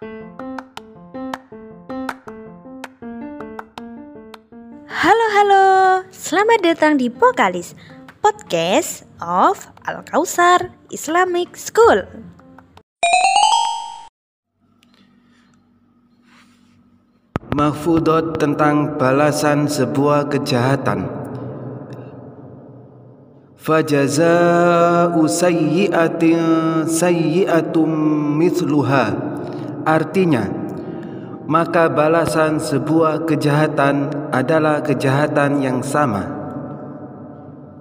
Halo halo, selamat datang di Pokalis Podcast of Al Kausar Islamic School. Mahfudot tentang balasan sebuah kejahatan. Fajaza'u sayyi'atin sayyi'atum mithluha. Artinya, maka balasan sebuah kejahatan adalah kejahatan yang sama.